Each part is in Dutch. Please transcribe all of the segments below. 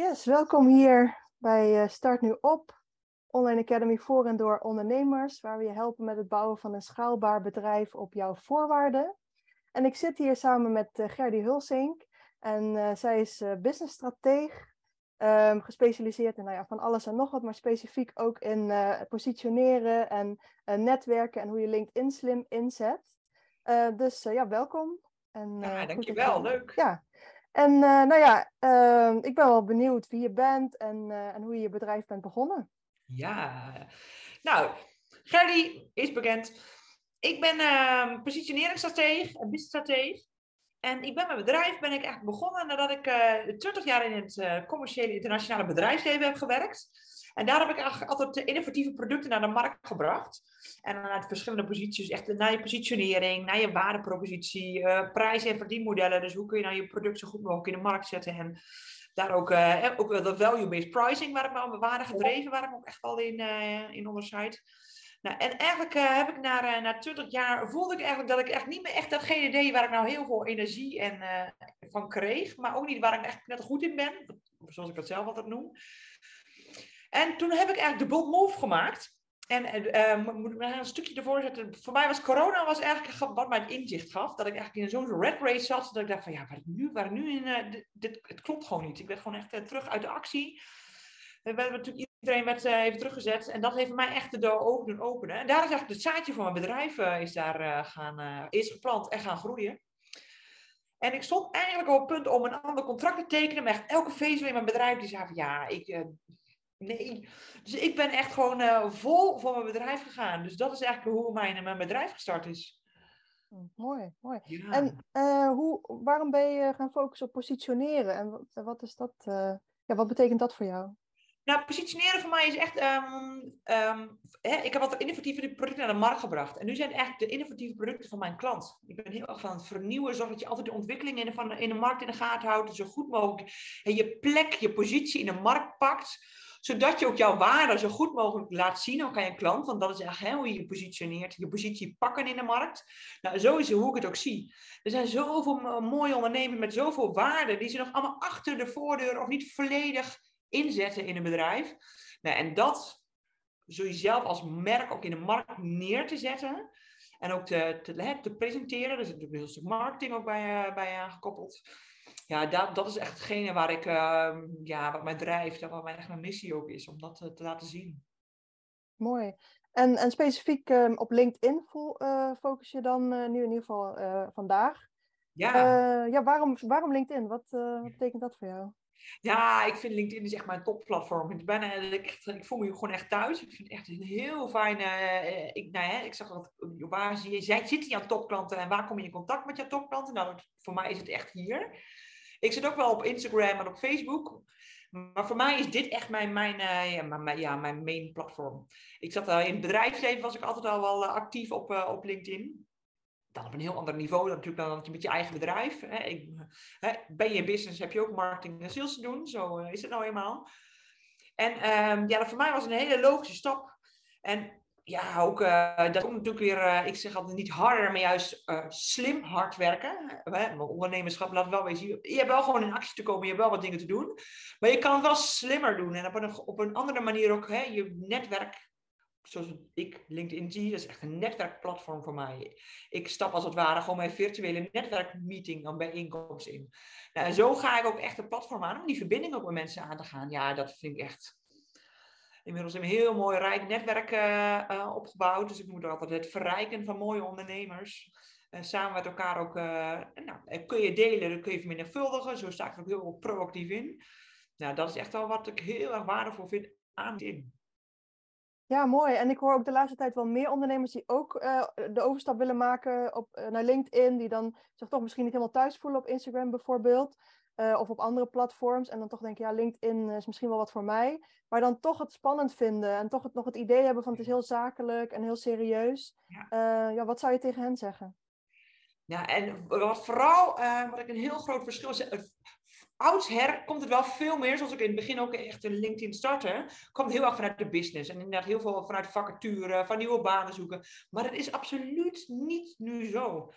Yes, welkom hier bij eh, Start Nu Op, Online Academy voor en door ondernemers, waar we je helpen met het bouwen van een schaalbaar bedrijf op jouw voorwaarden. En ik zit hier samen met uh, Gerdy Hulsink en uh, zij is businessstrateeg, um, gespecialiseerd in nou ja, van alles en nog wat, maar specifiek ook in positioneren en netwerken en hoe je LinkedIn slim inzet. dus ja, welkom. En, ja, dankjewel, leuk. Ja, en uh, nou ja, uh, ik ben wel benieuwd wie je bent en, uh, en hoe je je bedrijf bent begonnen. Ja, nou, Gerdy is bekend. Ik ben uh, positioneringsstratege, businessstratege. En ik ben mijn bedrijf ben ik echt begonnen nadat ik 20 jaar in het commerciële internationale bedrijfsleven heb gewerkt. En daar heb ik altijd innovatieve producten naar de markt gebracht. En uit verschillende posities, echt naar je positionering, naar je waardepropositie, uh, prijs- en verdienmodellen. Dus hoe kun je nou je product zo goed mogelijk in de markt zetten en daar ook, uh, ook de value-based pricing, waar ik me waarde gedreven, waar ik ook echt wel in, uh, in onderscheid. Nou, en eigenlijk heb ik na, na 20 jaar voelde ik eigenlijk dat ik echt niet meer echt datgene deed waar ik nou heel veel energie en, van kreeg. Maar ook niet waar ik echt net goed in ben. Zoals ik het zelf altijd noem. En toen heb ik eigenlijk de bold move gemaakt. En uh, moet ik een stukje ervoor zetten. Voor mij was corona was eigenlijk wat mij het inzicht gaf. Dat ik eigenlijk in zo'n red race zat. Dat ik dacht van ja, waar nu, waar nu in... Uh, dit, het klopt gewoon niet. Ik werd gewoon echt terug uit de actie. We hebben natuurlijk iedereen werd even teruggezet. En dat heeft mij echt de open doen openen. En daar is eigenlijk het zaadje van mijn bedrijf is daar, gaan, is geplant en gaan groeien. En ik stond eigenlijk op het punt om een ander contract te tekenen. Maar echt elke feest in mijn bedrijf die zei van ja, ik, Nee. Dus ik ben echt gewoon uh, vol voor mijn bedrijf gegaan. Dus dat is eigenlijk hoe mijn, mijn bedrijf gestart is. Hm, mooi, mooi. Ja. En uh, hoe, waarom ben je gaan focussen op positioneren? En wat, wat is dat, uh, ja, wat betekent dat voor jou? Nou, positioneren voor mij is echt. Um, um, hè, ik heb altijd innovatieve producten naar de markt gebracht. En nu zijn het eigenlijk de innovatieve producten van mijn klant. Ik ben heel erg van het vernieuwen. Zorg dat je altijd de ontwikkelingen in de, van, in de markt in de gaten houdt. Zo goed mogelijk en je plek, je positie in de markt pakt zodat je ook jouw waarde zo goed mogelijk laat zien ook aan je klant. Want dat is echt hè, hoe je je positioneert, je positie pakken in de markt. Nou, zo is hoe ik het ook zie. Er zijn zoveel mooie ondernemers met zoveel waarde, die ze nog allemaal achter de voordeur of niet volledig inzetten in een bedrijf. Nou, en dat zul je zelf als merk ook in de markt neer te zetten. En ook te, te, te presenteren. Er is een stuk marketing ook bij, uh, bij aangekoppeld ja, dat, dat is echt hetgene waar ik, uh, ja, wat mij drijft en wat mijn, echt mijn missie ook is, om dat te, te laten zien. Mooi. En, en specifiek uh, op LinkedIn uh, focus je dan uh, nu in ieder geval eh, vandaag. Ja. ja, waarom, waarom LinkedIn? Wat, wat betekent dat voor jou? Ja, ik vind LinkedIn is echt mijn topplatform. Ik, ben, ik, ik voel me gewoon echt thuis. Ik vind het echt een heel fijne. ik, nou ja, ik zag dat. Waar zie je, zit je aan topklanten en waar kom je in contact met jouw topklanten? Nou, voor mij is het echt hier. Ik zit ook wel op Instagram en op Facebook. Maar voor mij is dit echt mijn, mijn, uh, ja, mijn, ja, mijn main platform. Ik zat uh, in het bedrijfsleven, was ik altijd al wel uh, actief op, op LinkedIn. Dan op een heel ander niveau dan natuurlijk dan met je eigen bedrijf. Hè. Ik, hè, ben je in business, heb je ook marketing en sales te doen. Zo is het nou eenmaal. En ehm, ja, dat voor mij was een hele logische stap. En ja, ook uh, dat komt natuurlijk weer, uh, ik zeg altijd niet harder, maar juist uh, slim hard werken. Ondernemerschap laat wel wezen. Je hebt wel gewoon in actie te komen, je hebt wel wat dingen te doen. Maar je kan het wel slimmer doen en op een, op een andere manier ook hè, je netwerk. Zoals ik LinkedIn zie, dat is echt een netwerkplatform voor mij. Ik stap als het ware gewoon mijn virtuele netwerkmeeting dan bijeenkomst in. Nou, en zo ga ik ook echt een platform aan om die verbinding ook met mensen aan te gaan. Ja, dat vind ik echt inmiddels een heel mooi rijk netwerk uh, opgebouwd. Dus ik moet altijd het verrijken van mooie ondernemers. Uh, samen met elkaar ook, nou, kun je delen, dan kun je vermenigvuldigen. Zo sta ik er ook heel proactief in. Nou, dat is echt wel wat ik heel erg waardevol vind aan in. Ja, mooi. En ik hoor ook de laatste tijd wel meer ondernemers die ook de overstap willen maken op, naar LinkedIn. Die dan zich toch misschien niet helemaal thuis voelen op Instagram bijvoorbeeld. Uh, of op andere platforms. En dan toch denken, ja, LinkedIn is misschien wel wat voor mij. Maar dan toch het spannend vinden. En toch het, nog het idee hebben van het is heel zakelijk en heel serieus. Ja, uh, ja wat zou je tegen hen zeggen? Ja, en wat vooral, uh, wat ik een heel groot verschil zeg. Oudsher komt het wel veel meer, zoals ik in het begin ook echt een LinkedIn startte, komt heel erg vanuit de business. En inderdaad heel veel vanuit vacature, van nieuwe banen zoeken. Maar dat is absoluut niet nu zo.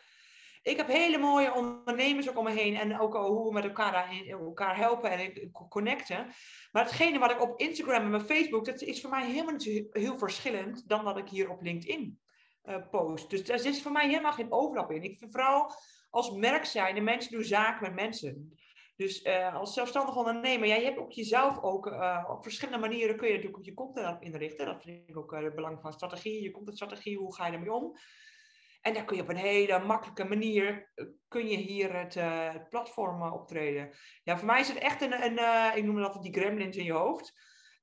Ik heb hele mooie ondernemers ook om me heen en ook hoe we met elkaar, elkaar helpen en connecten. Maar hetgene wat ik op Instagram en mijn Facebook, dat is voor mij helemaal niet heel verschillend dan wat ik hier op LinkedIn uh, post. Dus daar is voor mij helemaal geen overlap in. Ik vind vooral als merk zijn, de mensen doen zaken met mensen. Dus uh, als zelfstandig ondernemer, ja, je hebt ook jezelf ook uh, op verschillende manieren kun je natuurlijk je content inrichten. Dat vind ik ook het belang van strategie. Je contentstrategie, hoe ga je ermee om? En daar kun je op een hele makkelijke manier, kun je hier het, het platform optreden. Ja, voor mij is het echt een, een ik noem dat die gremlins in je hoofd.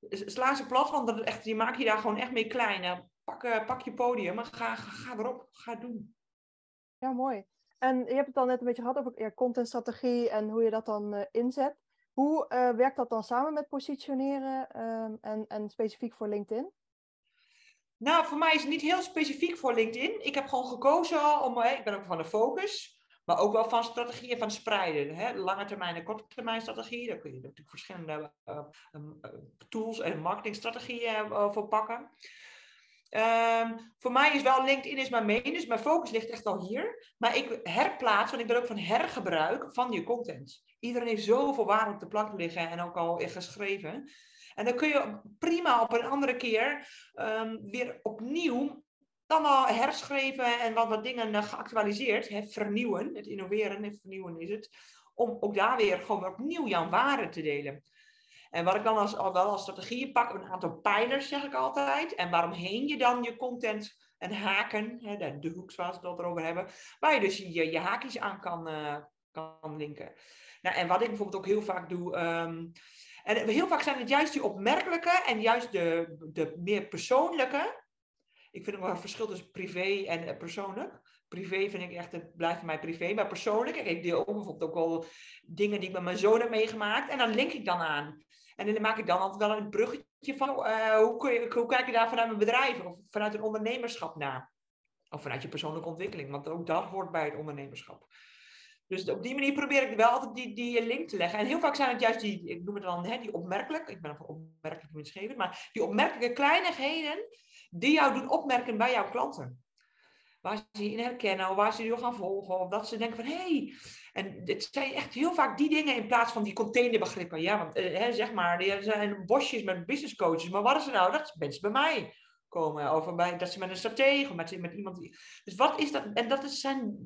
Sla ze plat, want dat echt, die maak je daar gewoon echt mee klein. Pak, pak je podium en ga, ga, erop, ga doen. Ja, mooi. En je hebt het al net een beetje gehad over ja, contentstrategie en hoe je dat dan uh, inzet. Hoe uh, werkt dat dan samen met positioneren um, en, en specifiek voor LinkedIn? Nou, voor mij is het niet heel specifiek voor LinkedIn. Ik heb gewoon gekozen om, ik ben ook van de focus, maar ook wel van strategieën van spreiden. Hè? Lange termijn en korte termijn strategie. Daar kun je natuurlijk verschillende uh, tools en marketingstrategieën voor pakken. Um, voor mij is wel LinkedIn is mijn main, dus mijn focus ligt echt al hier. Maar ik herplaats, want ik ben ook van hergebruik van je content. Iedereen heeft zoveel waarde op de plank liggen en ook al geschreven. En dan kun je prima op een andere keer um, weer opnieuw dan al herschreven en wat, wat dingen geactualiseerd. Hè, vernieuwen, het innoveren en vernieuwen is het. Om ook daar weer gewoon opnieuw jouw waarde te delen. En wat ik dan als, wel als strategie pak, een aantal pijlers zeg ik altijd. En waaromheen je dan je content en haken, hè, de, hoeks waar we het erover hebben, waar je dus je, je haakjes aan kan, uh, kan linken. Nou, en wat ik bijvoorbeeld ook heel vaak doe, um, en heel vaak zijn het juist die opmerkelijke en juist de, de meer persoonlijke. Ik vind ook wel een verschil tussen privé en eh, persoonlijk. Privé vind ik echt, het blijft voor mij privé. Maar persoonlijk, ik deel ook bijvoorbeeld ook wel dingen die ik met mijn zoon heb meegemaakt. En dan link ik dan aan. En dan maak ik dan altijd wel een bruggetje van uh, hoe, hoe kijk je daar vanuit mijn bedrijf of vanuit een ondernemerschap naar? Of vanuit je persoonlijke ontwikkeling, want ook dat hoort bij het ondernemerschap. Dus op die manier probeer ik wel altijd die, die link te leggen. En heel vaak zijn het juist die, ik noem het dan, hè, die opmerkelijk, ik ben van opmerkelijk winstgevend, maar die opmerkelijke kleinigheden die jou doen opmerken bij jouw klanten. Waar ze je in herkennen, of waar ze je gaan volgen, of dat ze denken van, hé, hey, en het zijn echt heel vaak die dingen in plaats van die containerbegrippen. Ja, want uh, hè, zeg maar, er zijn bosjes met business coaches. Maar wat is er nou? Dat mensen bij mij komen. Of bij, dat ze met een stratege of met, met iemand. Die, dus wat is dat? En dat is zijn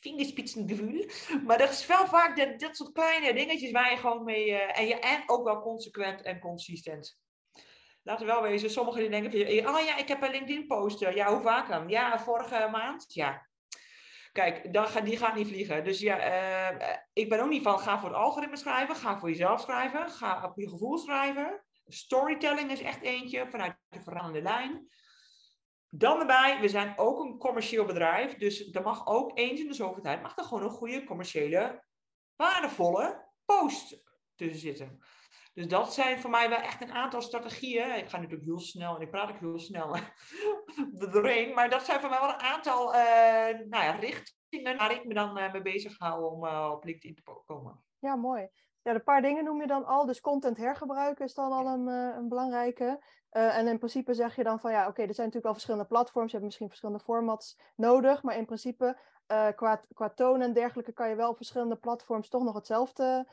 vingerspitsengevoel. Maar dat is wel vaak dat, dat soort kleine dingetjes waar je gewoon mee. Uh, en, je, en ook wel consequent en consistent. Laten we wel wezen, sommigen die denken van, oh ja, ik heb een LinkedIn poster. Ja, hoe vaak dan? Ja, vorige maand. Ja, Kijk, dan die gaat niet vliegen. Dus ja, uh, ik ben ook niet van ga voor het algoritme schrijven, ga voor jezelf schrijven, ga op je gevoel schrijven. Storytelling is echt eentje vanuit de verhalende lijn. Dan erbij, we zijn ook een commercieel bedrijf, dus er mag ook eens in de zoveel tijd mag er gewoon een goede commerciële, waardevolle post tussen zitten. Dus dat zijn voor mij wel echt een aantal strategieën. Ik ga natuurlijk heel snel en ik praat ook heel snel doorheen. Maar dat zijn voor mij wel een aantal uh, nou ja, richtingen waar ik me dan uh, mee bezig hou om uh, op LinkedIn te komen. Ja, mooi. Ja, een paar dingen noem je dan al. Dus content hergebruiken is dan al een, een belangrijke. en in principe zeg je dan van ja, oké, er zijn natuurlijk al verschillende platforms. Je hebt misschien verschillende formats nodig. Maar in principe qua, qua toon en dergelijke kan je wel verschillende platforms toch nog hetzelfde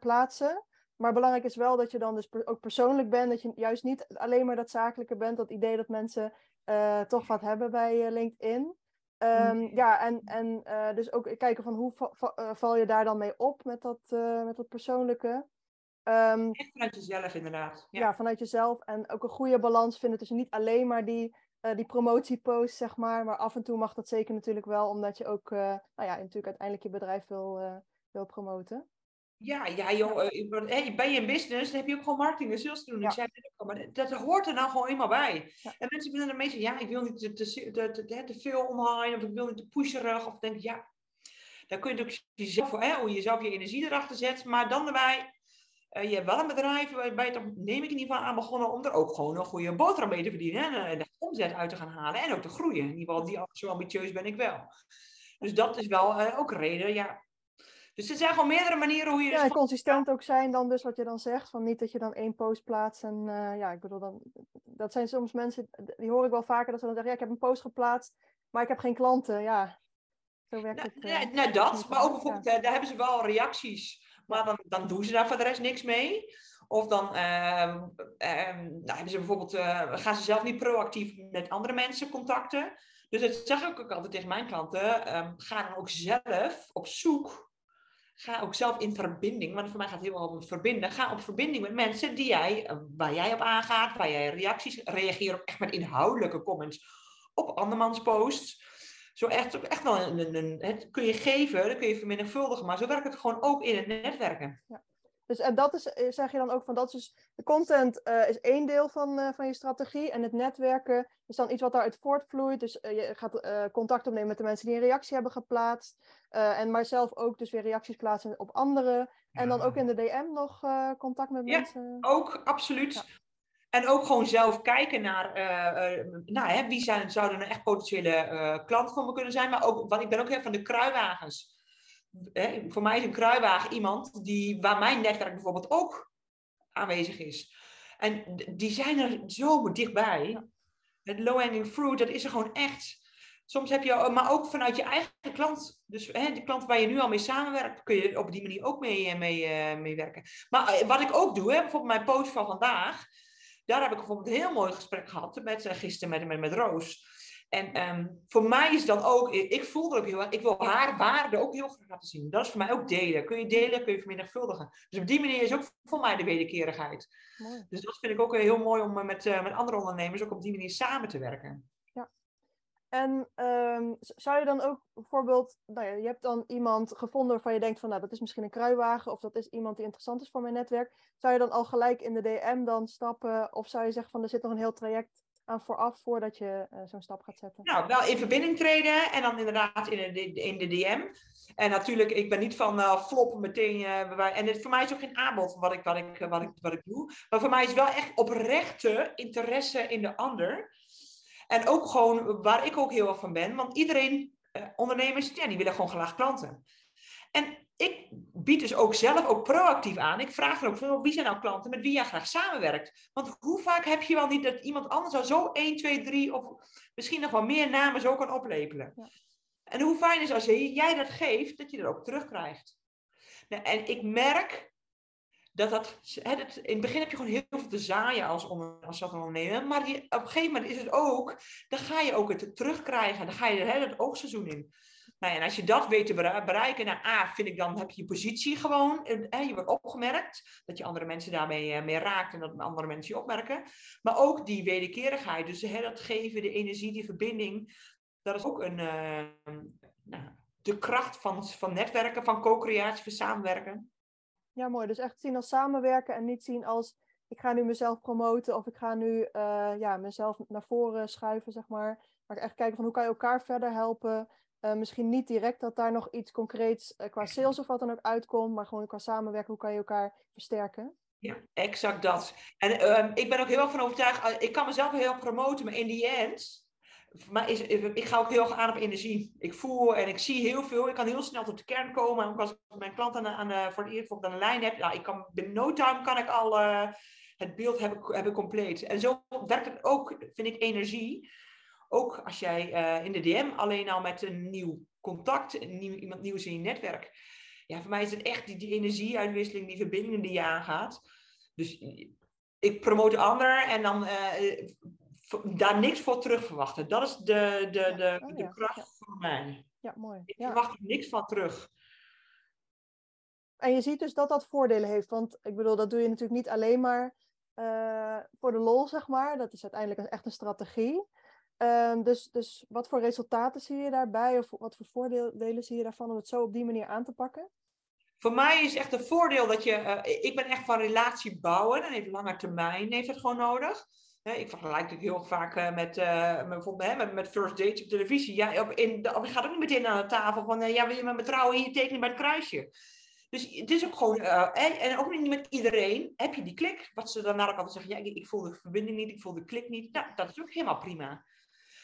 plaatsen. Maar belangrijk is wel dat je dan dus ook persoonlijk bent. Dat je juist niet alleen maar dat zakelijke bent. Dat idee dat mensen toch wat hebben bij LinkedIn. Um, mm. Ja, en, en uh, dus ook kijken van hoe va val je daar dan mee op met dat, met dat persoonlijke. Um, vanuit jezelf inderdaad. Ja. ja. vanuit jezelf. En ook een goede balans vinden tussen niet alleen maar die, die promotiepost, zeg maar. Maar af en toe mag dat zeker natuurlijk wel. Omdat je ook nou ja, natuurlijk uiteindelijk je bedrijf wil, wil promoten. Ja, ja joh, eh, hey, ben je in business, dan heb je ook gewoon marketing en sales te doen. Ik zei ook, maar dat hoort er nou gewoon eenmaal bij. En mensen vinden er meestal, ja, ik wil niet te, te, te, te, veel online, of ik wil niet te pusherig, of denk ja, daar kun je natuurlijk jezelf, hè, hoe je jezelf je energie erachter zet, maar dan erbij, uh, je hebt wel een bedrijf waarbij je toch, neem ik in ieder geval aan begonnen om er ook gewoon een goede boterham mee te verdienen en de omzet uit te gaan halen en ook te groeien. In ieder geval, die, zo ambitieus ben ik wel. Dus dat is wel uh, ook een reden, ja, dus er zijn gewoon meerdere manieren hoe je... Ja, dus consistent ook zijn dan dus wat je dan zegt. Van niet dat je dan één post plaatst en uh, ja, ik bedoel dan... Dat zijn soms mensen, die hoor ik wel vaker, dat ze dan zeggen, ja, ik heb een post geplaatst, maar ik heb geen klanten. Ja, Zo werkt Nou, het. nee, eh, nou, dat, maar ook bijvoorbeeld, eh, daar hebben ze wel reacties, maar dan, dan doen ze daar voor de rest niks mee. Of dan ehm, ehm, nou, hebben ze bijvoorbeeld, eh, gaan ze zelf niet proactief met andere mensen contacten. Dus dat zeg ik ook altijd tegen mijn klanten. ehm, ga dan ook zelf op zoek. Ga ook zelf in verbinding, want voor mij gaat het erg om verbinden. Ga op verbinding met mensen die jij, eh, waar jij op aangaat, waar jij reacties, reageer ook echt met inhoudelijke comments op andermans posts. Zo echt, echt wel een, een, kun je geven, dat kun je vermenigvuldigen, maar zo werkt het gewoon ook in het netwerken. Dus en dat is, eh, zeg je dan ook van dat is dus, de content eh, is één deel van, van je strategie en het netwerken is dan iets wat daaruit voortvloeit. Dus je gaat contact opnemen met de mensen die een reactie hebben geplaatst. Eh, en maar zelf ook dus weer reacties plaatsen op anderen. En dan ook in de DM nog eh, contact met Ja. mensen. Ook, absoluut. Ja. En ook gewoon zelf kijken naar eh, nou, hè, wie zijn, zouden een echt potentiële klant voor me kunnen zijn. Maar ook, want ik ben ook heel van de kruiwagens. Hè, voor mij is een kruiwagen iemand die, waar mijn netwerk bijvoorbeeld ook aanwezig is. En die zijn er zo dichtbij. Het low-hanging fruit, dat is er gewoon echt. Soms heb je, maar ook vanuit je eigen klant. Dus hè, de klant waar je nu al mee samenwerkt, kun je op die manier ook mee, eh, mee, eh, mee werken. Maar eh, wat ik ook doe, hè, bijvoorbeeld mijn post van vandaag. Daar heb ik bijvoorbeeld een heel mooi gesprek gehad met, gisteren met, met, met Roos. En ehm, voor mij is dan ook, ik, ik voelde ook heel erg, ik wil haar waarde ook heel graag laten zien. Dat is voor mij ook delen. Kun je delen, kun je vermenigvuldigen. Dus op die manier is ook voor mij de wederkerigheid. Mooi. Dus dat vind ik ook heel mooi om met, met andere ondernemers ook op die manier samen te werken. En ehm, zou je dan ook bijvoorbeeld, nou ja, je hebt dan iemand gevonden waarvan je denkt van, nou, dat is misschien een kruiwagen of dat is iemand die interessant is voor mijn netwerk. Zou je dan al gelijk in de DM dan stappen of zou je zeggen van, er zit nog een heel traject aan vooraf voordat je eh, zo'n stap gaat zetten? Nou, wel in verbinding treden en dan inderdaad in de, in de DM. En natuurlijk, ik ben niet van eh floppen meteen. eh, en het, voor mij is ook geen aanbod wat ik, wat, ik, wat, ik, wat ik doe. Maar voor mij is wel echt oprechte interesse in de ander. En ook gewoon waar ik ook heel erg van ben. Want iedereen, eh, ondernemers, ja, die willen gewoon graag klanten. En ik bied dus ook zelf ook proactief aan. Ik vraag er ook van, wie zijn nou klanten met wie jij graag samenwerkt? Want hoe vaak heb je wel niet dat iemand anders al zo 1, 2, 3 of misschien nog wel meer namen zo kan oplepelen? Ja. En hoe fijn is als je, jij dat geeft, dat je dat ook terugkrijgt. Nou, en ik merk dat dat, in het begin heb je gewoon heel veel te zaaien als, als ondernemer, maar op een gegeven moment is het ook, dan ga je ook het terugkrijgen, dan ga je hè, het oogseizoen in. Nou en als je dat weet te bere- bereiken, nou A, vind ik dan heb je je positie gewoon, hè, je wordt opgemerkt, dat je andere mensen daarmee eh, mee raakt en dat andere mensen je opmerken. Maar ook die wederkerigheid, dus hè, dat geven, de energie, die verbinding, dat is ook een, eh, nou, de kracht van, van netwerken, van co-creatie, van samenwerken. Ja, mooi. Dus echt zien als samenwerken en niet zien als ik ga nu mezelf promoten of ik ga nu eh, ja, mezelf naar voren schuiven, zeg maar. Maar echt kijken van hoe kan je elkaar verder helpen. Eh, misschien niet direct dat daar nog iets concreets eh, qua sales of wat dan ook uitkomt, maar gewoon qua samenwerken, hoe kan je elkaar versterken. Ja, exact dat. En ehm, ik ben ook heel erg van overtuigd, ik kan mezelf heel promoten, maar in die end, maar is, ik ga ook heel erg aan op energie. Ik voel en ik zie heel veel, ik kan heel snel tot de kern komen. En ook als ik mijn klant aan, aan, voor het eerst op de lijn heb, nou, ik kan, binnen no time kan ik al eh, het beeld hebben, hebben compleet. En zo werkt het ook, vind ik, energie. Ook als jij eh, in de DM alleen al met een nieuw contact, een nieuw, iemand nieuws in je netwerk. Ja, voor mij is het echt die, energieuitwisseling, die verbindingen die je aangaat. Dus ik promote de ander en dan eh, daar niks voor terug verwachten. Dat is de, de, de, Oh de ja, kracht ja. voor mij. Ja, mooi. Ik Ja. verwacht er niks van terug. En je ziet dus dat dat voordelen heeft. Want ik bedoel, dat doe je natuurlijk niet alleen maar eh, voor de lol, zeg maar. Dat is uiteindelijk een, echt een strategie. Ehm, dus, dus wat voor resultaten zie je daarbij? Of wat voor voordelen zie je daarvan om het zo op die manier aan te pakken? Voor mij is echt een voordeel dat je... eh, ik ben echt van relatie bouwen. En heeft lange termijn heeft het gewoon nodig. Hè, ik vergelijk het heel vaak eh, met, eh, met, bijvoorbeeld, hè, met, first dates op televisie. Ja, op, in, op, je gaat ook niet meteen aan de tafel van... eh, ja, wil je met me trouwen? Hier tekenen bij het kruisje. Dus het is ook gewoon... en, en ook niet met iedereen heb je die klik. Wat ze dan naar elkaar zeggen. Ja, ik, ik voel de verbinding niet. Ik voel de klik niet. Nou, dat is ook helemaal prima.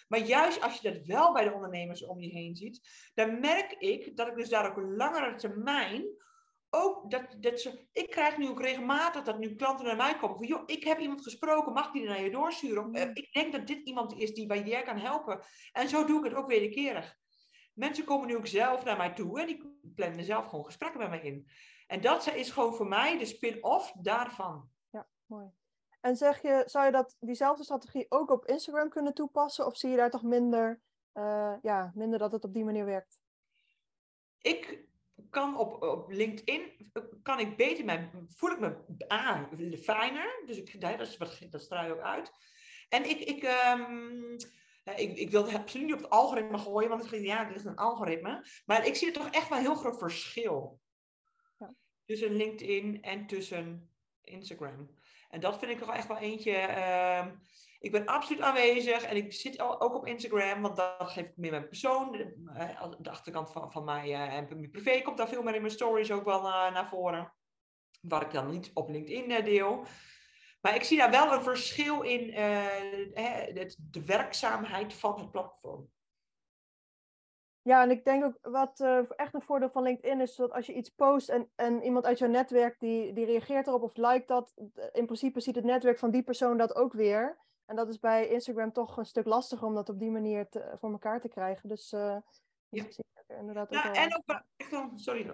Maar juist als je dat wel bij de ondernemers om je heen ziet, dan merk ik dat ik dus daar een langere termijn ook dat, dat ze. Ik krijg nu ook regelmatig dat nu klanten naar mij komen van, joh, ik heb iemand gesproken, mag die naar je doorsturen? Mm. Eh, ik denk dat dit iemand is die bij jij kan helpen. En zo doe ik het ook wederkerig. Mensen komen nu ook zelf naar mij toe en die plannen zelf gewoon gesprekken met mij in. En dat is gewoon voor mij de spin-off daarvan. Ja, mooi. En zeg je, zou je dat, diezelfde strategie ook op Instagram kunnen toepassen? Of zie je daar toch minder, uh, ja, minder dat het op die manier werkt? Ik kan op, op LinkedIn, kan ik beter mijn, voel ik me A, fijner. Dus ik, dat, is wat, dat straal je ook uit. En ik, ik, um, ik, ik wil het absoluut niet op het algoritme gooien, want ik denk, ja, dit is een algoritme. Maar ik zie er toch echt wel een heel groot verschil. Ja. Tussen LinkedIn en tussen Instagram. En dat vind ik toch echt wel eentje. Uh, ik ben absoluut aanwezig en ik zit ook op Instagram, want dat geef ik meer mijn persoon. De, de achterkant van, van mij uh, en mijn privé komt daar veel meer in mijn stories ook wel uh, naar voren. Waar ik dan niet op LinkedIn deel. Maar ik zie daar wel een verschil in de werkzaamheid van het platform. Ja, en ik denk ook wat echt een voordeel van LinkedIn is dat als je iets post en, en iemand uit jouw netwerk die, die reageert erop of liked dat, in principe ziet het netwerk van die persoon dat ook weer. En dat is bij Instagram toch een stuk lastiger om dat op die manier te, voor elkaar te krijgen. Dus uh, ja. inderdaad ook En ook echt sorry,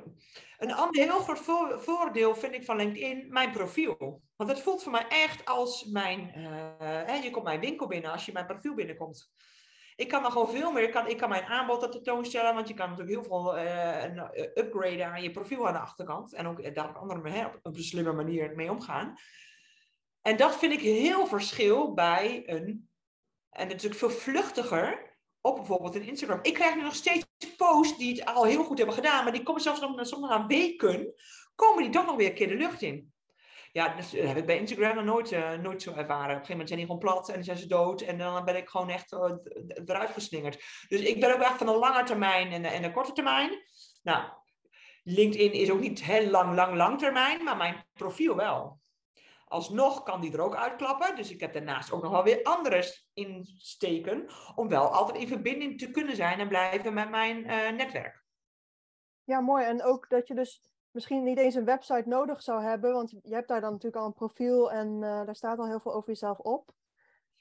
een ander heel groot voordeel vind ik van LinkedIn, mijn profiel. Want het voelt voor mij echt als mijn, uh, je komt mijn winkel binnen als je mijn profiel binnenkomt. Ik kan dan gewoon veel meer. Ik kan, ik kan mijn aanbod tentoonstellen, want je kan natuurlijk heel veel uh, upgraden aan je profiel aan de achterkant. En ook daar op, andere, hè, op een slimme manier mee omgaan. En dat vind ik heel verschil bij een. En natuurlijk veel vluchtiger op bijvoorbeeld een Instagram. Ik krijg nu nog steeds posts die het al heel goed hebben gedaan, maar die komen zelfs nog soms na weken, komen die toch nog weer een keer de lucht in. Ja, dus, dat heb ik bij Instagram nog nooit, uh, nooit zo ervaren. Op een gegeven moment zijn die gewoon plat en zijn ze dood. En dan ben ik gewoon echt uh, eruit geslingerd. Dus ik ben ook echt van de lange termijn en, en de korte termijn. Nou, LinkedIn is ook niet heel lang, lang, lang termijn, maar mijn profiel wel. Alsnog kan die er ook uitklappen. Dus ik heb daarnaast ook nog wel weer andere insteken. Om wel altijd in verbinding te kunnen zijn en blijven met mijn uh, netwerk. Ja, mooi. En ook dat je dus misschien niet eens een website nodig zou hebben, want je hebt daar dan natuurlijk al een profiel en uh, daar staat al heel veel over jezelf op.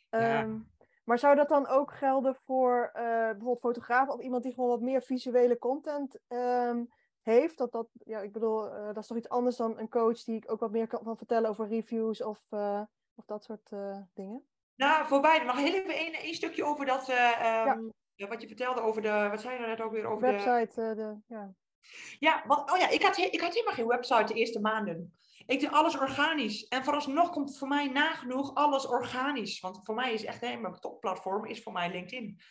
Um, Maar zou dat dan ook gelden voor uh, bijvoorbeeld fotografen of iemand die gewoon wat meer visuele content um, heeft? Dat, dat, ja, ik bedoel, uh, dat is toch iets anders dan een coach die ook wat meer kan vertellen over reviews of, of dat soort dingen? Nou, voorbij. Nog heel even één, één stukje over dat, um, ja. wat je vertelde over de, wat zei je nou net ook weer over website, de... de ja. Ja, want oh ja, ik had, ik had helemaal geen website de eerste maanden. Ik deed alles organisch. En vooralsnog komt voor mij nagenoeg alles organisch. Want voor mij is echt, nee, mijn topplatform is voor mij LinkedIn.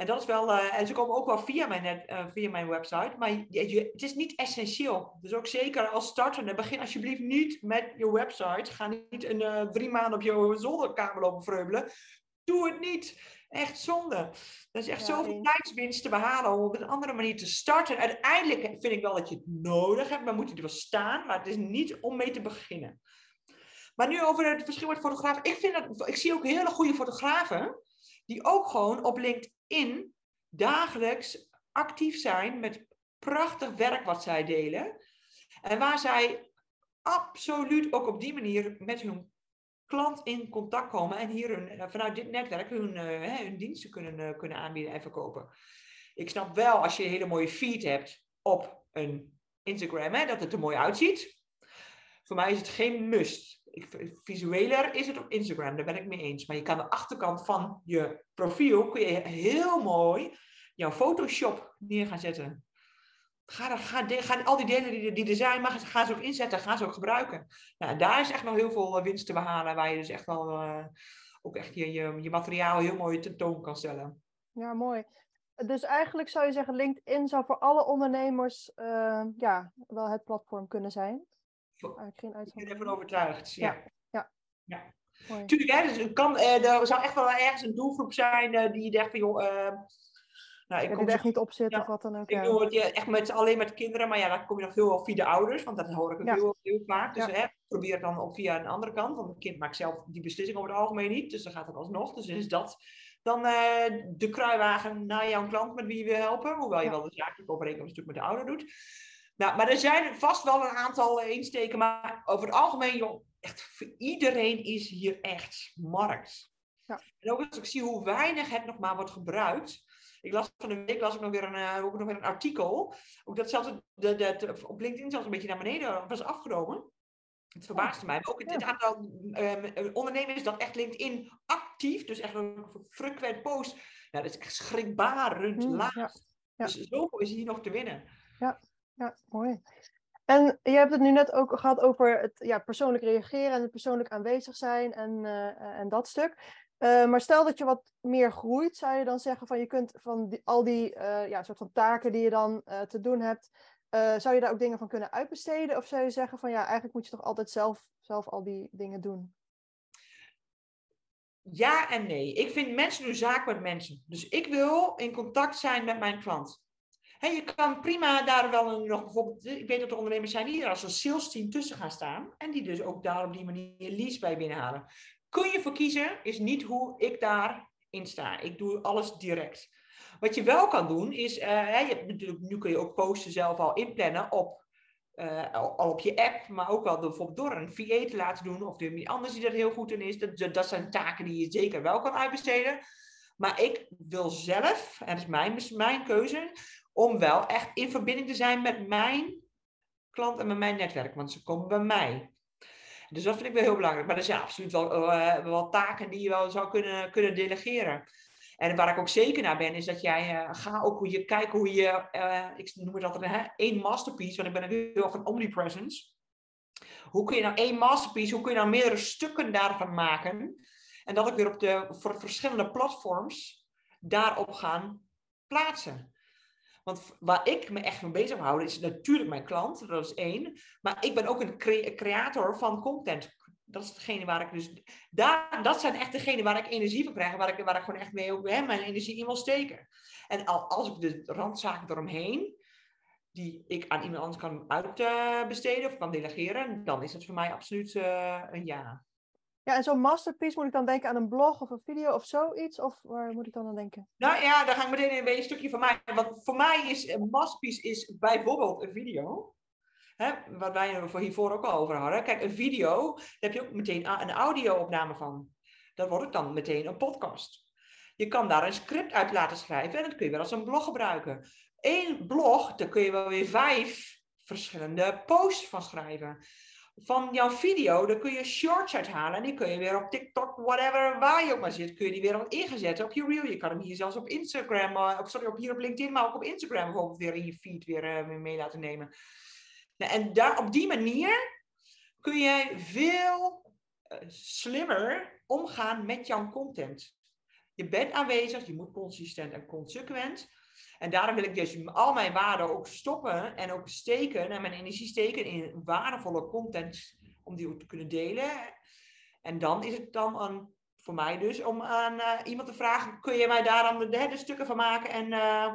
En dat is wel, uh, en ze komen ook wel via mijn, net, uh, via mijn website. Maar je, het is niet essentieel. Dus ook zeker als startende, begin alsjeblieft niet met je website. Ga niet een, uh, drie maanden op je zolderkamer lopen vreubelen. Doe het niet. Echt zonde. Dat is echt ja, zoveel tijdswinst te behalen om op een andere manier te starten. Uiteindelijk vind ik wel dat je het nodig hebt, maar moet je er wel staan. Maar het is niet om mee te beginnen. Maar nu over het verschil met fotografen. Ik, vind dat, ik zie ook hele goede fotografen die ook gewoon op LinkedIn dagelijks actief zijn met prachtig werk wat zij delen. En waar zij absoluut ook op die manier met hun klant in contact komen en hier hun, eh, vanuit dit netwerk hun, uh, hun diensten kunnen, uh, kunnen aanbieden en verkopen. Ik snap wel als je een hele mooie feed hebt op een Instagram, hè, dat het er mooi uitziet. Voor mij is het geen must. Ik, visueler is het op Instagram, daar ben ik mee eens. Maar je kan de achterkant van je profiel kun je heel mooi jouw Photoshop neer gaan zetten. Ga, ga, ga al die delen die, die er zijn, ga ze ook inzetten, ga ze ook gebruiken. Nou, daar is echt nog heel veel eh, winst te behalen, waar je dus echt wel uh, ook echt je, je, je materiaal heel mooi tentoon kan stellen. Ja, mooi. Dus eigenlijk zou je zeggen, LinkedIn zou voor alle ondernemers uh, ja, wel het platform kunnen zijn. Eigenlijk geen Ik ben ervan overtuigd, ja. Ja, ja. ja. Tuurlijk, hè, dus kan, er zou echt wel ergens een doelgroep zijn die je denkt van, joh, nou, ik kom er echt niet op zitten of wat dan ook. Ik doe het echt met, alleen met kinderen, maar ja, dan kom je nog veel via de ouders, want dat hoor ik ja. heel, heel vaak. Dus hè, probeer het dan ook via een andere kant, want een kind maakt zelf die beslissing over het algemeen niet, dus dan gaat het alsnog. Dus is dat dan uh, de kruiwagen naar jouw klant met wie je wil helpen, hoewel je wel de zakelijke overeenkomst natuurlijk met de ouder doet. Nou, maar er zijn vast wel een aantal insteken, maar over het algemeen, joh, echt voor iedereen is hier echt markt. Ja. En ook als ik zie hoe weinig het nog maar wordt gebruikt, Ik las van de week las ik nog weer een, uh, ook nog weer een artikel. Ook dat zelfs de, de, op LinkedIn zelfs een beetje naar beneden was afgenomen. Het verbaasde mij. Maar ook het, aantal um, ondernemers dat echt LinkedIn actief, dus echt een frequent post. Nou, dat is echt schrikbarend mm, laag. Ja. Dus zoveel is hier nog te winnen. Ja, ja mooi. En je hebt het nu net ook gehad over het ja, persoonlijk reageren en het persoonlijk aanwezig zijn en, uh, en dat stuk. Uh, maar stel dat je wat meer groeit, zou je dan zeggen van je kunt van al die uh, ja, soort van taken die je dan te doen hebt, zou je daar ook dingen van kunnen uitbesteden? Of zou je zeggen van ja, eigenlijk moet je toch altijd zelf, zelf al die dingen doen? Ja en nee. Ik vind mensen doen zaken met mensen. Dus ik wil in contact zijn met mijn klant. Hey, je kan prima daar wel een, nog bijvoorbeeld, ik weet dat er ondernemers zijn die er als een sales team tussen gaan staan en die dus ook daar op die manier leads bij binnenhalen. Kun je voor kiezen, is niet hoe ik daarin sta. Ik doe alles direct. Wat je wel kan doen is, uh, je hebt natuurlijk, nu kun je ook posten zelf al inplannen op, uh, al op je app, maar ook wel door, bijvoorbeeld door een VA te laten doen of door iemand anders die dat heel goed in is. Dat, dat zijn taken die je zeker wel kan uitbesteden. Maar ik wil zelf, en dat is mijn, mijn keuze, om wel echt in verbinding te zijn met mijn klant en met mijn netwerk, want ze komen bij mij. Dus dat vind ik wel heel belangrijk. Maar er zijn absoluut wel, uh, wel taken die je wel zou kunnen, kunnen delegeren. En waar ik ook zeker naar ben, is dat jij uh, ga ook hoe je kijken hoe je, uh, ik noem het altijd één masterpiece, want ik ben heel erg van omnipresence. Hoe kun je nou één masterpiece, hoe kun je nou meerdere stukken daarvan maken? En dat ik weer op de voor verschillende platforms daarop gaan plaatsen. Want waar ik me echt mee bezig hou, is natuurlijk mijn klant, dat is één. Maar ik ben ook een creator van content. Dat is hetgene waar ik dus. Daar, dat zijn echt degenen waar ik energie van krijg, waar ik, waar ik gewoon echt mee hè, mijn energie in wil steken. En al, als ik de randzaken eromheen, die ik aan iemand anders kan uitbesteden of kan delegeren, dan is het voor mij absoluut uh, een ja. Ja, en zo'n masterpiece moet ik dan denken aan een blog of een video of zoiets? Of waar moet ik dan aan denken? Nou ja, daar ga ik meteen een, een stukje van mij. Want voor mij is een masterpiece is bijvoorbeeld een video. Hè, wat wij er hiervoor ook al over hadden. Kijk, een video, daar heb je ook meteen een audio-opname van. Dat wordt dan meteen een podcast. Je kan daar een script uit laten schrijven en dat kun je weer als een blog gebruiken. Eén blog, daar kun je wel weer vijf verschillende posts van schrijven van jouw video, daar kun je shorts uithalen. En die kun je weer op TikTok, whatever, waar je ook maar zit, kun je die weer op ingezet op je reel. Je kan hem hier zelfs op Instagram, uh, sorry, op, hier op LinkedIn, maar ook op Instagram bijvoorbeeld weer in je feed weer uh, mee laten nemen. Nou, en daar, op die manier kun jij veel uh, slimmer omgaan met jouw content. Je bent aanwezig, je moet consistent en consequent. En daarom wil ik dus al mijn waarden ook stoppen en ook steken en mijn energie steken in waardevolle content om die ook te kunnen delen. En dan is het dan aan, voor mij dus om aan uh, iemand te vragen, kun je mij daar dan de, stukken van maken en... Uh...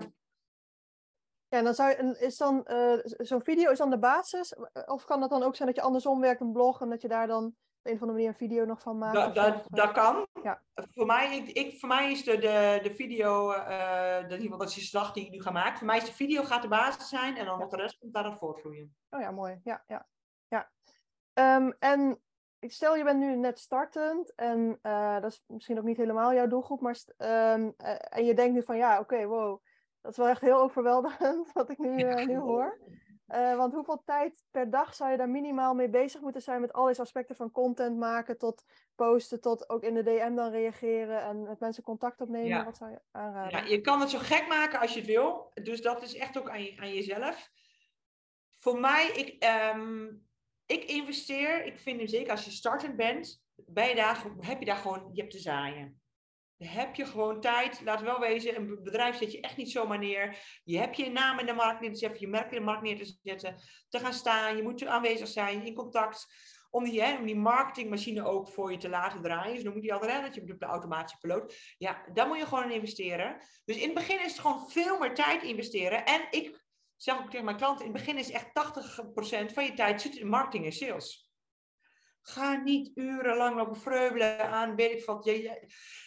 Ja, dan zou, is dan uh, zo'n video is dan de basis? Of kan dat dan ook zijn dat je andersom werkt, een blog, en dat je daar dan een of andere manier een video nog van maken? Dat, dat, dat kan. Ja. Voor, mij, ik, ik, voor mij is de, de, de video, uh, dat, dat is de slag die ik nu ga maken. Voor mij is de video gaat de basis zijn en dan ja. de rest komt daarop voortvloeien. Oh ja, mooi. Ja, ja. ja. Um, en stel je bent nu net startend en uh, dat is misschien ook niet helemaal jouw doelgroep, maar um, uh, en je denkt nu van ja, oké, okay, wow, dat is wel echt heel overweldigend wat ik nu, nu hoor. Uh, want hoeveel tijd per dag zou je daar minimaal mee bezig moeten zijn met al deze aspecten van content maken, tot posten, tot ook in de DM dan reageren en met mensen contact opnemen? Ja. Wat zou je aanraden? Ja, je kan het zo gek maken als je het wil. Dus dat is echt ook aan, je, aan jezelf. Voor mij, ik, um, ik investeer, ik vind zeker als je startend bent, ben je daar, heb je daar gewoon, je hebt te zaaien heb je gewoon tijd. Laat wel wezen, een bedrijf zet je echt niet zomaar neer. Je hebt je naam in de markt neer te zetten, je merk in de markt neer te zetten, te gaan staan. Je moet aanwezig zijn, in contact. Om die, hè, om die marketingmachine ook voor je te laten draaien. Dus dan moet je altijd, dat je op de automatische piloot. Ja, daar moet je gewoon in investeren. Dus in het begin is het gewoon veel meer tijd investeren. En ik zeg ook tegen mijn klanten, in het begin is echt 80% van je tijd zit in marketing en sales. Ga niet urenlang lopen vreubelen aan, weet ik wat.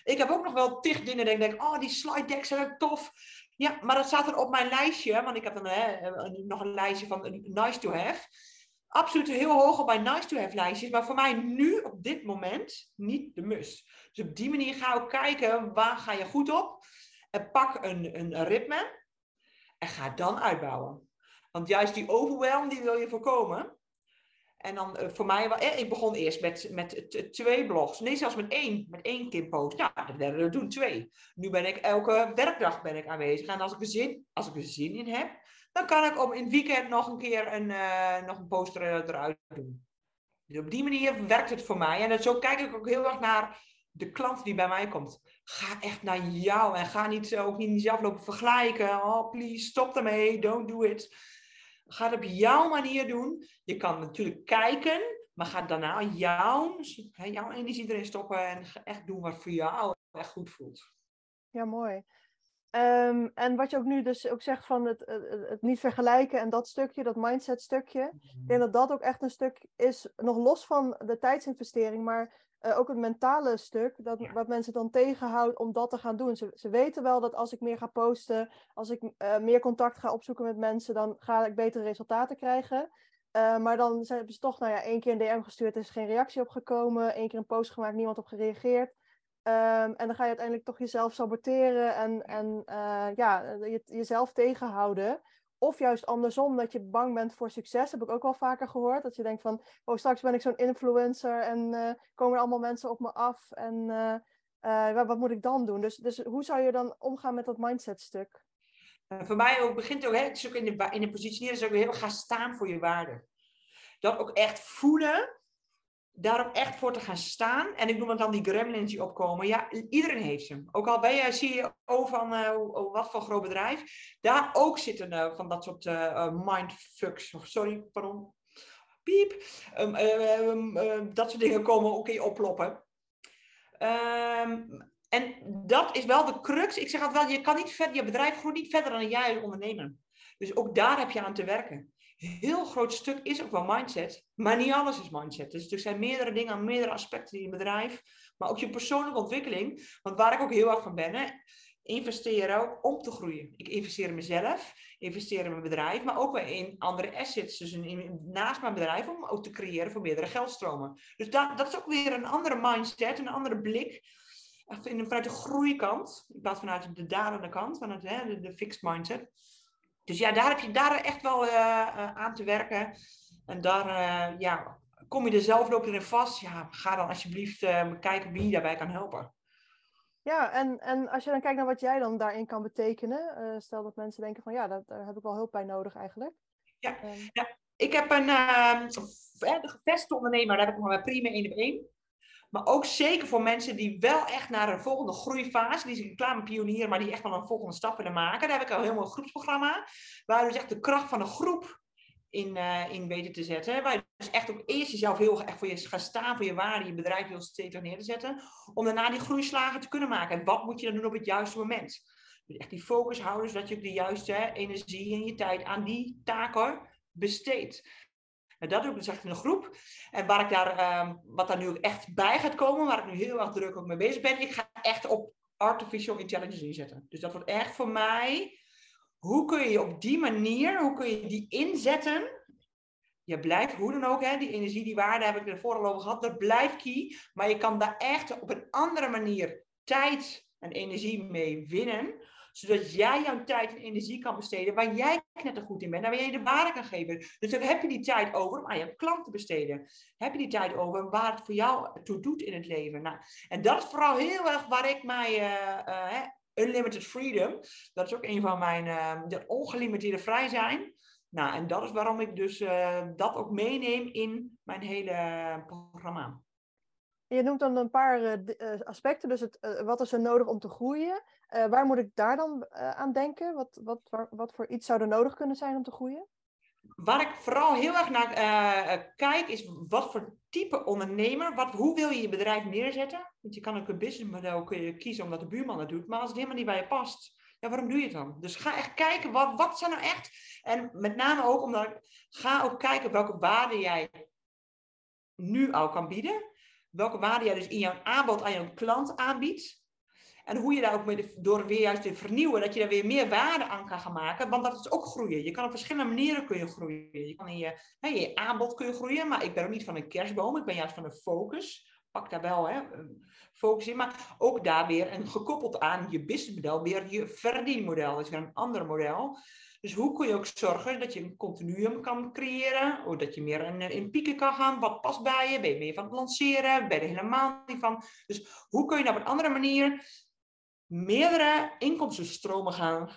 Ik heb ook nog wel tig dingen dat ik denk, oh, die slide decks zijn tof. Ja, maar dat staat er op mijn lijstje, want ik heb dan nog een lijstje van nice to have. Absoluut heel hoog op mijn nice to have lijstjes, maar voor mij nu op dit moment niet de must. Dus op die manier ga ik kijken, waar ga je goed op? En pak een, een ritme en ga dan uitbouwen. Want juist die overwhelm, die wil je voorkomen. En dan uh, voor mij, eh, ik begon eerst met, met twee blogs. Nee, zelfs met één, met één Kim-post. Ja, dat werden er toen twee. Nu ben ik elke werkdag ben ik aanwezig. En als ik er zin, als ik er zin in heb, dan kan ik op in het weekend nog een keer een, uh, nog een poster eruit doen. Dus op die manier werkt het voor mij. En zo kijk ik ook heel erg naar de klant die bij mij komt. Ga echt naar jou en ga niet, ook niet zelf lopen vergelijken. Oh, please, stop ermee, don't do it. Ga het op jouw manier doen. Je kan natuurlijk kijken, maar ga daarna jouw, jouw energie erin stoppen en echt doen wat voor jou echt goed voelt. Ja, mooi. Um, en wat je ook nu dus ook zegt van het, het, het, niet vergelijken en dat stukje, dat mindset stukje. Ik denk dat dat ook echt een stuk is, nog los van de tijdsinvestering, maar uh, ook het mentale stuk, dat, wat mensen dan tegenhoudt om dat te gaan doen. Ze, ze weten wel dat als ik meer ga posten, als ik uh, meer contact ga opzoeken met mensen, dan ga ik betere resultaten krijgen. Uh, maar dan hebben ze toch, nou ja, één keer een DM gestuurd, er is geen reactie op gekomen. één keer een post gemaakt, niemand op gereageerd. Um, en dan ga je uiteindelijk toch jezelf saboteren en, en ja, je, jezelf tegenhouden. Of juist andersom, dat je bang bent voor succes. Heb ik ook wel vaker gehoord. Dat je denkt van, oh straks ben ik zo'n influencer en uh, komen er allemaal mensen op me af. En uh, uh, wat moet ik dan doen? Dus, dus hoe zou je dan omgaan met dat mindset stuk? voor mij ook, begint ook, hè, in de, in de positionering, is ook heel gaan staan voor je waarde. Dat ook echt voelen daarom echt voor te gaan staan. En ik noem het dan die gremlins die opkomen. Ja, iedereen heeft ze. Ook al ben je CEO van uh, wat voor groot bedrijf. Daar ook zitten uh, van dat soort uh, mindfucks. Sorry, pardon. Piep. Um, um, dat soort dingen komen ook in je oploppen. Ehm, en dat is wel de crux. Ik zeg altijd wel, je kan niet verder, je bedrijf groeit niet verder dan jij als ondernemer. Dus ook daar heb je aan te werken heel groot stuk is ook wel mindset, maar niet alles is mindset. Dus er zijn meerdere dingen, meerdere aspecten in je bedrijf, maar ook je persoonlijke ontwikkeling. Want waar ik ook heel erg van ben, hè, investeren ook om te groeien. Ik investeer in mezelf, investeer in mijn bedrijf, maar ook in andere assets. Dus naast mijn bedrijf om ook te creëren voor meerdere geldstromen. Dus dat, dat is ook weer een andere mindset, een andere blik. Vanuit de groeikant, in plaats vanuit de dalende kant, vanuit hè, de fixed mindset. Dus ja, daar heb je daar echt wel uh, uh, aan te werken. En daar uh, ja, kom je er zelf loop in vast. Ja, ga dan alsjeblieft kijken wie je daarbij kan helpen. Ja, en, en als je dan kijkt naar wat jij dan daarin kan betekenen. stel dat mensen denken van ja, dat, daar heb ik wel hulp bij nodig eigenlijk. Ja, um, ja ik heb een ehm, de gevestigde ondernemer, daar heb ik maar prima één op één. Maar ook zeker voor mensen die wel echt naar een volgende groeifase, die zijn pionier, maar die echt wel een volgende stap willen maken. Daar heb ik al helemaal een groepsprogramma, waar dus echt de kracht van een groep in, uh, in weten te zetten. Waar je dus echt ook eerst jezelf heel echt voor je gaat staan, voor je waarde, je bedrijf heel steeds neer te zetten, om daarna die groeislagen te kunnen maken. En wat moet je dan doen op het juiste moment? Dus echt die focus houden, zodat je de juiste energie en je tijd aan die taken besteedt. En dat doe ik dus echt in een groep. En waar ik daar, um, wat daar nu ook echt bij gaat komen, waar ik nu heel erg druk ook mee bezig ben, ik ga echt op artificial intelligence inzetten. Dus dat wordt echt voor mij, hoe kun je op die manier, hoe kun je die inzetten? Je blijft, hoe dan ook, hè, die energie, die waarde heb ik ervoor al over gehad, dat blijft key. Maar je kan daar echt op een andere manier tijd en energie mee winnen zodat jij jouw tijd en energie kan besteden waar jij net goed in bent en waar jij de waarde kan geven. Dus dan heb je die tijd over om aan je klant te besteden. Heb je die tijd over waar het voor jou toe doet in het leven. Nou, en dat is vooral heel erg waar ik mij... Uh, uh, unlimited freedom, dat is ook een van mijn... Uh, de ongelimiteerde vrij zijn. Nou, en dat is waarom ik dus dat ook meeneem in mijn hele programma. Je noemt dan een paar uh, aspecten. Dus het, uh, wat is er nodig om te groeien? Waar moet ik daar dan aan denken? Wat, wat, wat voor iets zou er nodig kunnen zijn om te groeien? Waar ik vooral heel erg naar kijk, is wat voor type ondernemer, wat, hoe wil je je bedrijf neerzetten? Want je kan ook een businessmodel kiezen omdat de buurman het doet, maar als het helemaal niet bij je past, ja, waarom doe je het dan? Dus ga echt kijken, wat, wat zijn nou echt? En met name ook omdat ga ook kijken welke waarde jij nu al kan bieden welke waarde jij dus in jouw aanbod aan jouw klant aanbiedt. En hoe je daar ook mee, door weer juist te vernieuwen, dat je daar weer meer waarde aan kan gaan maken. Want dat is ook groeien. Je kan op verschillende manieren kun je groeien. Je kan in je, je aanbod kun je groeien, maar ik ben ook niet van een kerstboom. Ik ben juist van een focus. pak daar wel hè, focus in. Maar ook daar weer, en gekoppeld aan je businessmodel, weer je verdienmodel. Dat is weer een ander model. Dus hoe kun je ook zorgen dat je een continuum kan creëren? Of dat je meer in, in pieken kan gaan? Wat past bij je? Ben je meer van het lanceren? Ben je er helemaal niet van? Dus hoe kun je nou op een andere manier meerdere inkomstenstromen gaan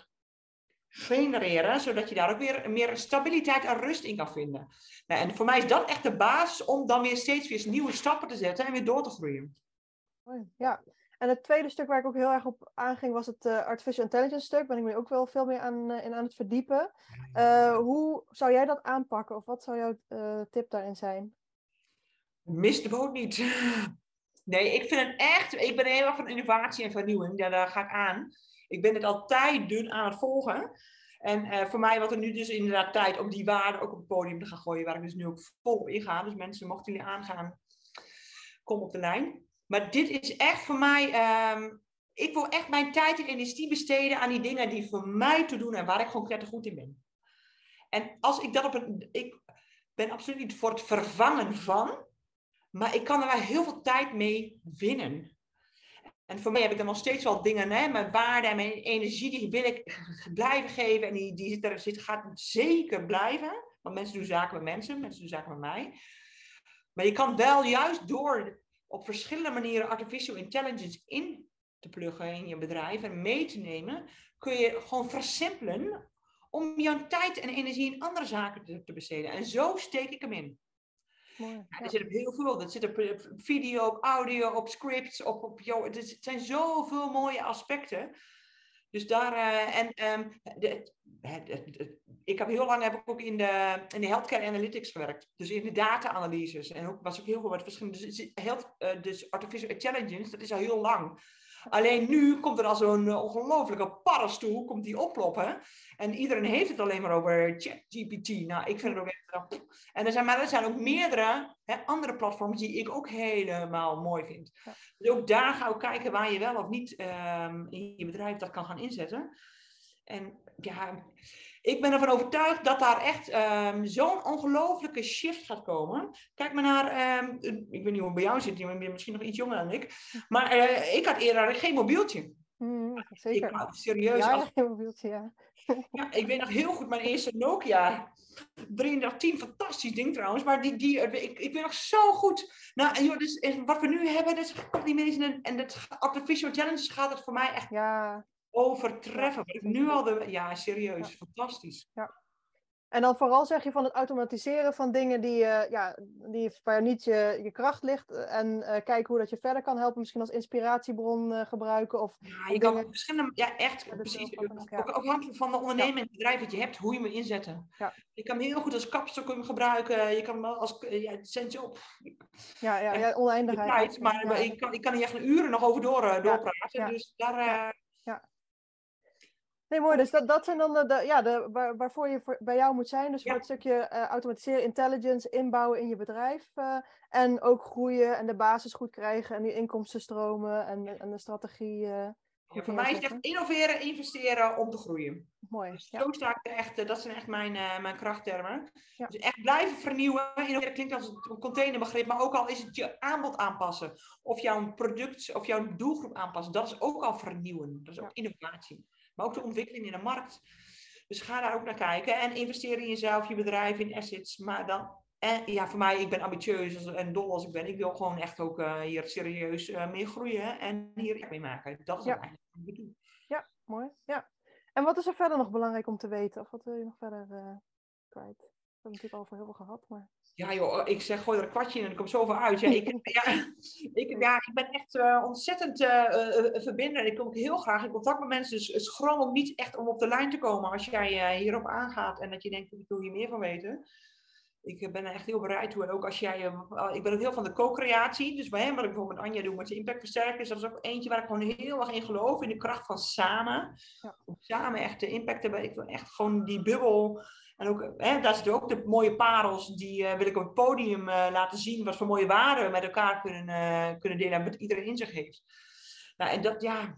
genereren, zodat je daar ook weer meer stabiliteit en rust in kan vinden. Nou, en voor mij is dat echt de basis om dan weer steeds weer nieuwe stappen te zetten en weer door te groeien. Ja, en het tweede stuk waar ik ook heel erg op aanging was het uh, artificial intelligence stuk. Ben ik me ook wel veel meer aan, uh, in aan het verdiepen. Uh, hoe zou jij dat aanpakken of wat zou jouw tip daarin zijn? Mis de boot niet. Nee, ik vind het echt, ik ben heel erg van innovatie en vernieuwing. Ja, daar ga ik aan. Ik ben het altijd dun aan het volgen. En voor mij wat er nu dus inderdaad tijd om die waarde ook op het podium te gaan gooien, waar ik dus nu ook vol in ga. Dus mensen, mochten jullie aangaan, kom op de lijn. Maar dit is echt voor mij. Um, ik wil echt mijn tijd en energie besteden aan die dingen die voor mij te doen en waar ik gewoon prettig goed in ben. En als ik dat op een. Ik ben absoluut niet voor het vervangen van, maar ik kan er wel heel veel tijd mee winnen. En voor mij heb ik dan nog steeds wel dingen, hè, mijn waarde en mijn energie, die wil ik blijven geven. En die, die zit er, zit, gaat zeker blijven. Want mensen doen zaken met mensen, mensen doen zaken met mij. Maar je kan wel juist door op verschillende manieren artificial intelligence in te pluggen in je bedrijf en mee te nemen, kun je gewoon versimpelen om jouw tijd en energie in andere zaken te, te besteden. En zo steek ik hem in. Mooi, ja. Er zit op heel veel. Dat zit op video, op audio, op scripts, op, op. Het zijn zoveel mooie aspecten. Dus daar, uh, en um, de, ik heb heel lang heb ik ook in de, in de healthcare analytics gewerkt. Dus in de data-analyses. En ook, was ook heel veel met verschillende. Dus, health, uh, dus artificial intelligence, dat is al heel lang. Alleen nu komt er al zo'n uh, ongelofelijke paddenstoel, komt die oploppen. En iedereen heeft het alleen maar over ChatGPT. Nou, ik vind het ook echt... En er zijn, maar er zijn ook meerdere hè, andere platforms die ik ook helemaal mooi vind. Dus ook daar ga ik kijken waar je wel of niet um, in je bedrijf dat kan gaan inzetten. En ja, ik ben ervan overtuigd dat daar echt um, zo'n ongelofelijke shift gaat komen. Kijk maar naar, um, ik weet niet hoe bij jou zit, je bent misschien nog iets jonger dan ik. Maar uh, ik had eerder geen mobieltje. Mm, zeker. Ik, nou, serieus. Ja, als... geen mobieltje, ja. ja. Ik weet nog heel goed mijn eerste Nokia 3310, fantastisch ding trouwens. Maar die, die, ik, ik weet nog zo goed. Nou, joh, dus, wat we nu hebben, dat is niet meer En dat artificial intelligence gaat het voor mij echt ja overtreffen. Ja, nu al de, ja, serieus, ja. fantastisch. Ja. En dan vooral zeg je van het automatiseren van dingen die, uh, ja, die waar niet je, je kracht ligt. En uh, kijken hoe dat je verder kan helpen. Misschien als inspiratiebron uh, gebruiken. Of, ja, je kan verschillende, ja echt, ja, precies. Ook, afhankelijk van de onderneming en het bedrijf dat je hebt, hoe je hem inzetten. Ja. Je kan hem heel goed als kapstok hem gebruiken. Je kan hem als, ja, centje op. Ja, ja, ja oneindigheid. maar ik, kan, ik kan er echt een uren nog over door, doorpraten. Dus daar... Nee, mooi. Dus dat, dat zijn dan de, de ja, de, waar, waarvoor je voor, bij jou moet zijn. Dus voor het stukje uh, automatiseren, intelligence, inbouwen in je bedrijf. Uh, en ook groeien en de basis goed krijgen en die inkomstenstromen en, en de strategie. Uh, ja, voor mij is het echt innoveren, investeren om te groeien. Mooi. Dus zo sta ik echt, dat zijn echt mijn, mijn krachttermen. Dus echt blijven vernieuwen. Innoveren klinkt als een containerbegrip, maar ook al is het je aanbod aanpassen. Of jouw product of jouw doelgroep aanpassen. Dat is ook al vernieuwen. Dat is ook innovatie maar ook de ontwikkeling in de markt. Dus ga daar ook naar kijken en investeer in jezelf, je bedrijf, in assets. Maar dan, en ja, voor mij, ik ben ambitieus en dol als ik ben. Ik wil gewoon echt ook uh, hier serieus uh, mee groeien en hier mee maken. Dat is ja. eigenlijk wat ik doe. Ja, mooi. Ja. En wat is er verder nog belangrijk om te weten? Of wat wil je nog verder uh, kwijt? We hebben natuurlijk al voor heel veel gehad, maar... Ja joh, ik zeg gooi er een kwartje in en er komt zoveel uit. Ja, ik, ja, ik, ja, ik ben echt uh, ontzettend uh, verbinder. Ik kom heel graag in contact met mensen. Dus schroom ook niet echt om op de lijn te komen als jij hierop aangaat en dat je denkt, ik wil hier meer van weten. Ik ben er echt heel bereid toe. En ook als jij, ik ben ook heel van de co-creatie. Dus bij hem, wat ik bijvoorbeeld met Anja doe met de impactversterkers, dat is ook eentje waar ik gewoon heel erg in geloof. In de kracht van samen. Ja. Om samen echt de impact te hebben. Ik wil echt gewoon die bubbel en ook, hè, daar zitten ook de mooie parels, die uh, wil ik op het podium uh, laten zien, wat voor mooie waarden we met elkaar kunnen, uh, kunnen delen en wat iedereen in zich heeft. Nou, en dat, ja,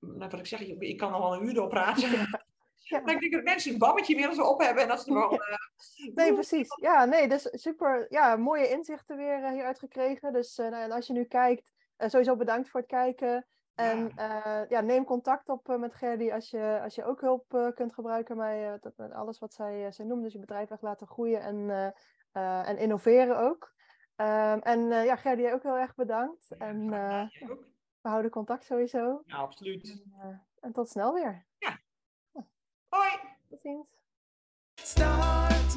nou, wat ik zeg, ik, ik kan nog wel een uur door praten. Ja. Maar ik denk dat mensen een babbetje inmiddels op hebben en dat ze eh, Nee, precies. Ja, nee, dus super. Ja, mooie inzichten weer eh, hieruit gekregen. Dus eh, nou, en als je nu kijkt, eh, sowieso bedankt voor het kijken. En ja. ja, neem contact op eh, met Gerdy als je, als je ook hulp eh, kunt gebruiken bij eh, dat, met alles wat zij, eh, zij noemt. Dus je bedrijf echt laten groeien en, eh, eh, en innoveren ook. Ehm, en eh, ja, Gerdy, ook heel erg bedankt. Ja, en eh, we houden contact sowieso. Ja, absoluut. En, eh, en tot snel weer. Hoi! Tot ziens. Start